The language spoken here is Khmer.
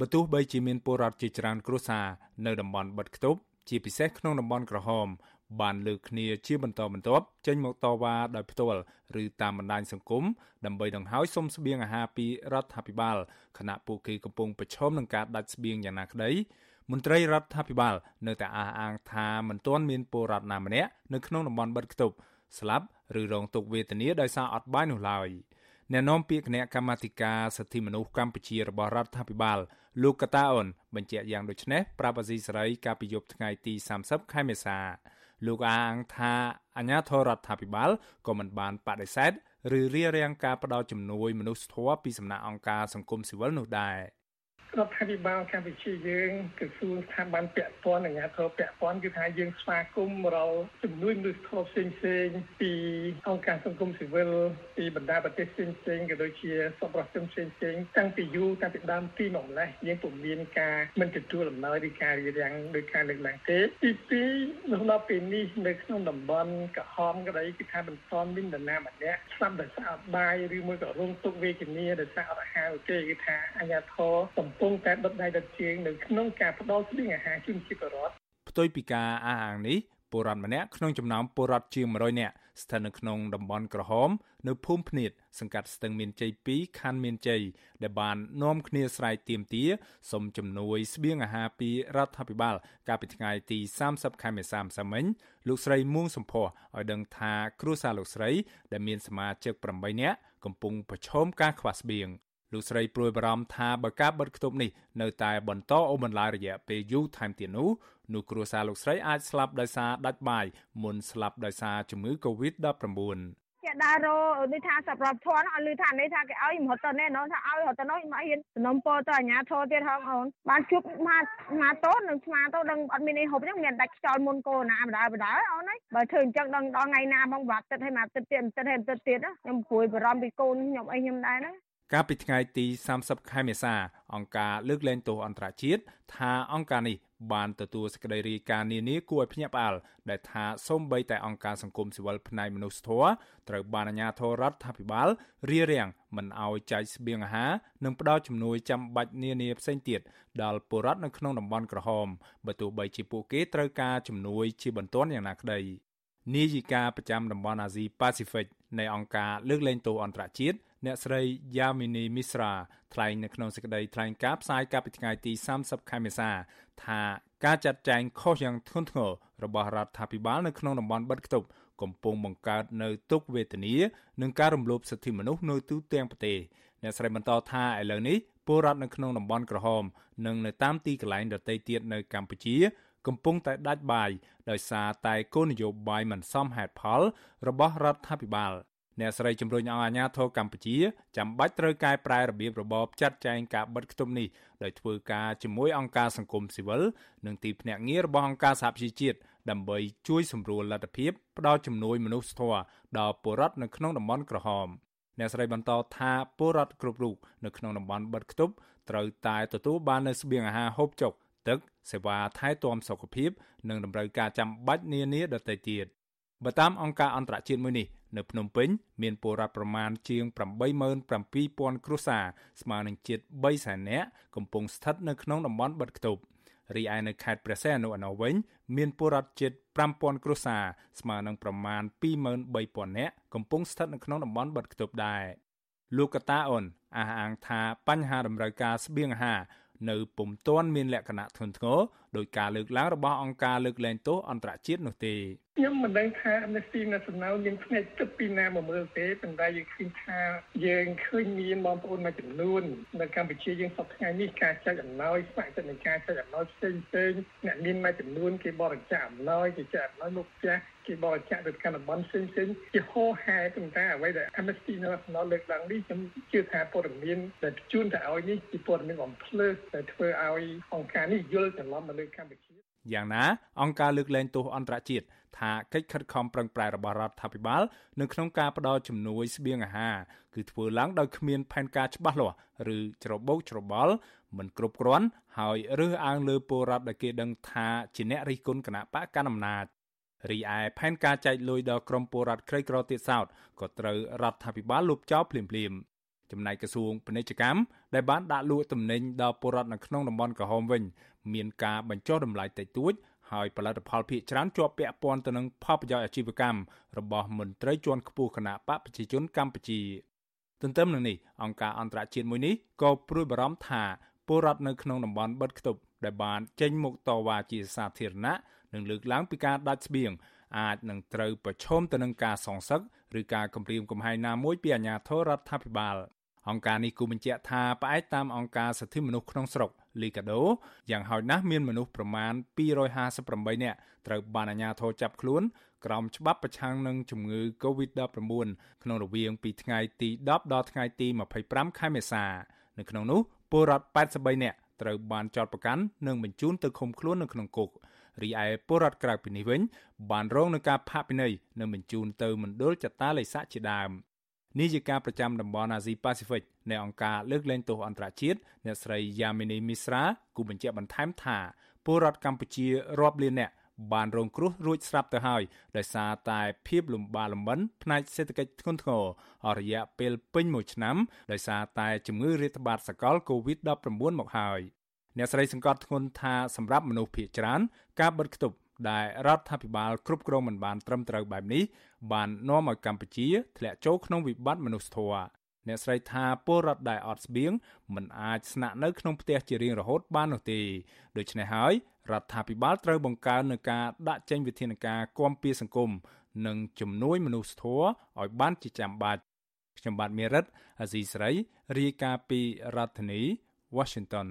បើទោះបីជាមានពលរដ្ឋជាច្រើនគ្រួសារនៅតំបន់បិទខ្ទប់ជាពិសេសក្នុងតំបន់ក្រហមបានលើកគ្នាជាបន្តបន្ទាប់ចេញមកតវ៉ាដោយផ្ទាល់ឬតាមបណ្ដាញសង្គមដើម្បីដង្ហោយសុំស្បៀងអាហារពីរដ្ឋាភិបាលខណៈពួកគេកំពុងប្រឈមនឹងការដាច់ស្បៀងយ៉ាងណាក្តីមន្ត្រីរដ្ឋាភិបាលនៅតែអះអាងថាមិនទាន់មានពលរដ្ឋណាម្នាក់នៅក្នុងតំបន់បិទខ្ទប់ស្លាប់ឬរងទុក្ខវេទនាដោយសារអត់បាយនោះឡើយ អ្នកនាំពាក្យគណៈកម្មាធិការសិទ្ធិមនុស្សកម្ពុជារបស់រដ្ឋាភិបាលលោកកតាអូនបញ្ជាក់យ៉ាងដូចនេះប្រាប់អាស៊ីសេរីកាលពីយប់ថ្ងៃទី30ខែមេសាលោកអាងថាអាញាធរដ្ឋាភិបាលក៏មិនបានបដិសេធឬរារាំងការផ្តល់ជំនួយមនុស្សធម៌ពីសំណាក់អង្គការសង្គមស៊ីវិលនោះដែរ។ រដ្ឋាភិបាលកម្ពុជាយើងក្រសួងស្ថាប័នពាក់ព័ន្ធអាជ្ញាធរពាក់ព័ន្ធគឺថាយើងស្វាគមន៍រកជំនួយមនុស្សធម៌ផ្សេងផ្សេងពីអង្គការសង្គមស៊ីវិលពីបណ្ដាប្រទេសផ្សេងផ្សេងក៏ដូចជាសប្បុរសជនផ្សេងផ្សេងតាំងពីយូរតាំងពីដើមទីមកម្លេះយើងពុំមានការមិនទទួលអំណោយឬការរៀបរៀងដោយការលើកឡើងទេទីពីរនៅដល់ពេលនេះនៅក្នុងតំបន់ក្រហមក្តីគឺថាមិនទាន់មាននរណាម្នាក់ស្លាប់ដោយសារអត់បាយឬមួយក៏រងទុក្ខវេទនាដោយសារអត់អាហារទេគឺថាអាជ្ញាធរកំពុងតែដុតដៃដុតជើងនៅក្នុងការផ្ដល់ស្បៀងអាហារជូនជីវរដ្ឋផ្ទុយពីការអះអាងនេះពលរដ្ឋម្នាក់ក្នុងចំណោមពលរដ្ឋជាង100នាក់ស្ថិតនៅក្នុងតំបន់ក្រហម នៅភូមិភ្នៀតសង្កាត់ស្ទឹងមានជ័យ2ខណ្ឌមានជ័យដែលបាននាំគ្នាស្រែកទាមទារសុំជំនួយស្បៀងអាហារពីរដ្ឋាភិបាល កាលពីថ្ងៃទី30ខែមេសាម្សិលមិញលោកស្រីមួងសំភ័សឲ្យដឹងថាគ្រួសារលោកស្រី ដែលមានសមាជិក8នាក់កំពុងប្រឈមការខ្វះស្បៀង លោកស្រីព្រួយបារម្ភថាបើការបិទគប់នេះនៅតែបន្តអូបន្លាយរយៈពេលយូរថែមទៀតនោះនោះគ្រួសារលោកស្រីអាចស្លាប់ដោយសារដាច់បាយមុនស្លាប់ដោយសារជំងឺ Covid-19 គេដើររដូចថាសប្រាប់ធន់ឲ្យលឺថានេះថាគេឲ្យមហត់ទៅនេះនោះថាឲ្យរត់ទៅនោះមកហ៊ានសំណុំពោទៅអាញាធរទៀតហងអូនបានជួបមកមកតូននឹងស្មាទៅដឹងអត់មានអីហូបចឹងមានដាច់ខ្យល់មុនកូនណាបដាបដាអូនហើយបើធ្វើអញ្ចឹងដឹងដល់ថ្ងៃណាមកបាត់ទឹកឲ្យមកទឹកទៀតទឹកឲ្យទឹកទៀតខ្ញុំព្រួយបារម្ភពីកូនខ្ញុំអីខ្ញុំដែរណា កាលពីថ្ងៃទី30ខែមេសា អង្គការលើកលែងទោសអន្តរជាតិថាអង្គការនេះបានទទួលសេចក្តីរាយការណ៍នានាគួរឲ្យភ្ញាក់ផ្អើលដែលថាសូម្បីតែអង្គការសង្គមស៊ីវិលផ្នែកមនុស្សធម៌ត្រូវបានអាជ្ញាធររដ្ឋាភិបាលរារាំងមិនឲ្យចែកស្បៀងអាហារនិងផ្ដល់ជំនួយចាំបាច់នានាផ្សេងទៀតដល់ពលរដ្ឋនៅក្នុងតំបន់ក្រហមបើទោះបីជាពួកគេត្រូវការជំនួយជាបន្ទាន់យ៉ាងណាក្តីនាយិកាប្រចាំតំបន់អាស៊ីប៉ាស៊ីហ្វិកនៃអង្គការលើកលែងទោសអន្តរជាតិ អ្នកស្រីយ៉ាមីនីមីស្រាថ្លែងនៅក្នុងសេចក្តីថ្លែងការណ៍ផ្សាយកាលពីថ្ងៃទី30ខែមេសា ថាការចាត់ចែងខុសយ៉ាងធ្ងន់ធ្ងររបស់រដ្ឋាភិបាលនៅក្នុងតំបន់បិទខ្ទប់កំពុងបង្កើតនៅទុក្ខវេទនានិងការរំលោភសិទ្ធិមនុស្សនៅទូទាំងប្រទេសអ្នកស្រីបន្តថាឥឡូវនេះពលរដ្ឋនៅក្នុងតំបន់ក្រហម និងនៅតាមទីកន្លែងដទៃទៀតនៅកម្ពុជា កំពុងតែដាច់បាយដោយសារតែគោលនយោបាយមិនសមហេតុផល របស់រដ្ឋាភិបាល អ្នកស្រីជំរុញឲ្យអាជ្ញាធរកម្ពុជាចាំបាច់ត្រូវកែប្រែរបៀបរបបចាត់ចែងការបិទខ្ទប់នេះដោយធ្វើការជាមួយអង្គការសង្គមស៊ីវិលនិងទីភ្នាក់ងាររបស់អង្គការសហប្រជាជាតិដើម្បីជួយសម្រួលលទ្ធភាពផ្ដល់ជំនួយមនុស្សធម៌ដល់ពលរដ្ឋនៅក្នុងតំបន់ក្រហមអ្នកស្រីបន្តថាពលរដ្ឋគ្រប់រូបនៅក្នុងតំបន់បិទខ្ទប់ត្រូវតែទទួលបាននូវស្បៀងអាហារហូបចុកទឹកសេវាថែទាំសុខភាព និងតម្រូវការចាំបាច់នានាដទៃទៀតបើតាមអង្គការអន្តរជាតិមួយនេះ នៅភ្នំពេញមានពលរដ្ឋប្រមាណជាង87000គ្រួសារស្មើនឹងជិត3សែននាក់កំពុងស្ថិតនៅក្នុងតំបន់បិទខ្ទប់រីឯនៅខេត្តព្រះសីហនុអនុវិញមានពលរដ្ឋជិត5000គ្រួសារស្មើនឹងប្រមាណ23000នាក់កំពុងស្ថិតនៅក្នុងតំបន់បិទខ្ទប់ដែរលោកកតាអូនអះអាងថាបញ្ហាតម្រូវការស្បៀងអាហារ នៅពុំទាន់មានលក្ខណៈធ្ងន់ធ្ងរដោយការលើកឡើងរបស់អង្គការលើកលែងទោសអន្តរជាតិនោះទេខ្ញុំមិនដឹងថា Amnesty International មានផ្នែកទឹកពីណាមកមើលទេប៉ុន្តែយើងឃើញថាយើងឃើញមានបងប្អូនមួយចំនួននៅកម្ពុជាយើងសពថ្ងៃនេះការចែកអំណោយស្ម័គ្រចិត្តនៃការចែកអំណោយផ្សេងផ្សេងអ្នកមានមួយចំនួនគេបរិច្ចាគអំណោយគេចែកអំណោយមកផ្ទះ គេបរិច្ចាគទៅកាន់តំបន់ផ្សេងផ្សេងជាហោហែប៉ុន្តែអ្វីដែល Amnesty International លើកឡើងនេះខ្ញុំជឿថាព័ត៌មានដែលជូនទៅឲ្យនេះជាព័ត៌មានបំភ្លឺដែលធ្វើឲ្យអង្គការនេះយល់ច្រឡំមកលើកម្ពុជាយ៉ាងណាអង្គការលើកលែងទោសអន្តរជាតិថាកិច្ចខិតខំប្រឹងប្រែងរបស់រដ្ឋាភិបាលនៅក្នុងការផ្តល់ជំនួយស្បៀងអាហារគឺធ្វើឡើងដោយគ្មានផែនការច្បាស់លាស់ឬច្របូកច្របល់មិនគ្រប់គ្រាន់ហើយរើសអើងលើពលរដ្ឋដែលគេដឹងថាជាអ្នករិះគន់គណៈបកកណ្ដាលអំណាច រីឯផែនការចែកលុយដល់ក្រុមពលរដ្ឋក្រីក្រទៀតសោតក៏ត្រូវរដ្ឋាភិបាលលុបចោលភ្លាមៗចំណែកក្រសួងពាណិជ្ជកម្មដែលបានដាក់លក់ទំនិញដល់ពលរដ្ឋនៅក្នុងតំបន់ក្រហមវិញ មានការបញ្ចុះតម្លៃតិចតួចហើយផលិតផលភាគច្រើនជាប់ពាក់ព័ន្ធទៅនឹងផលប្រយោជន៍អាជីវកម្មរបស់មន្ត្រីជាន់ខ្ពស់គណៈបកប្រជាជនកម្ពុជាទន្ទឹមនឹងនេះអង្គការអន្តរជាតិមួយនេះក៏ព្រួយបារម្ភថាពលរដ្ឋនៅក្នុងតំបន់បិទគប់ដែលបានចេញមុខតវ៉ាជាសាធារណៈ និងលើកឡើងពីការដាច់ស្បៀងអាចនឹងត្រូវប្រឈមទៅនឹងការសងសឹកឬការគំរាមកំហែងណាមួយពីអាជ្ញាធររដ្ឋាភិបាលអង្គការនេះគូបញ្ជាក់ថាផ្អែកតាមអង្គការសិទ្ធិមនុស្សក្នុងស្រុកលីកាដូយ៉ាងហោចណាស់មានមនុស្សប្រមាណ258នាក់ត្រូវបានអាជ្ញាធរចាប់ខ្លួនក្រោមច្បាប់ប្រឆាំងនឹងជំងឺ Covid-19 ក្នុងរវាងពីថ្ងៃទី10ដល់ថ្ងៃទី25ខែមេសានៅក្នុងនោះពលរដ្ឋ83នាក់ត្រូវបានចោទប្រកាន់និងបញ្ជូនទៅឃុំខ្លួននៅក្នុងគុក រីឯពលរដ្ឋក្រៅពីនេះវិញបានរងនឹងការផាកពិន័យនិងបញ្ជូនទៅមណ្ឌលចតាឡេសាជាដើមនេះជាការប្រចាំតំបន់អាស៊ីប៉ាស៊ីហ្វិកនៃអង្គការលើកលែងទោសអន្តរជាតិអ្នកស្រីយ៉ាមីនីមីស្រាគូបញ្ជាក់បន្ថែមថាពលរដ្ឋកម្ពុជារាប់លាននាក់បានរងគ្រោះរួចស្រាប់ទៅហើយដោយសារតែភាពលំបាកលំបិនផ្នែកសេដ្ឋកិច្ចធ្ងន់ធ្ងរអស់រយៈពេលពេញមួយឆ្នាំដោយសារតែជំងឺរាតត្បាតសកល COVID-19 មកហើយ អ្នកស្រីសង្កត់ធ្ងន់ថាសម្រាប់មនុស្សភាគច្រើនការបិទគប់ដែលរដ្ឋាភិបាលគ្រប់គ្រងមិនបានត្រឹមត្រូវបែបនេះបាននាំឲ្យកម្ពុជាធ្លាក់ចូលក្នុងវិបត្តិមនុស្សធម៌អ្នកស្រីថាពលរដ្ឋដែលអត់ស្បៀងមិនអាចស្នាក់នៅក្នុងផ្ទះជារៀងរហូតបាននោះទេដូច្នេះហើយរដ្ឋាភិបាលត្រូវបង្កើននូវការដាក់ចេញវិធានការគាំពៀសង្គមនិងជំនួយមនុស្សធម៌ឲ្យបានជាចាំបាច់ខ្ញុំបាទមេរិតអាស៊ីសេរីរាយការណ៍ពីរដ្ឋធានី Washington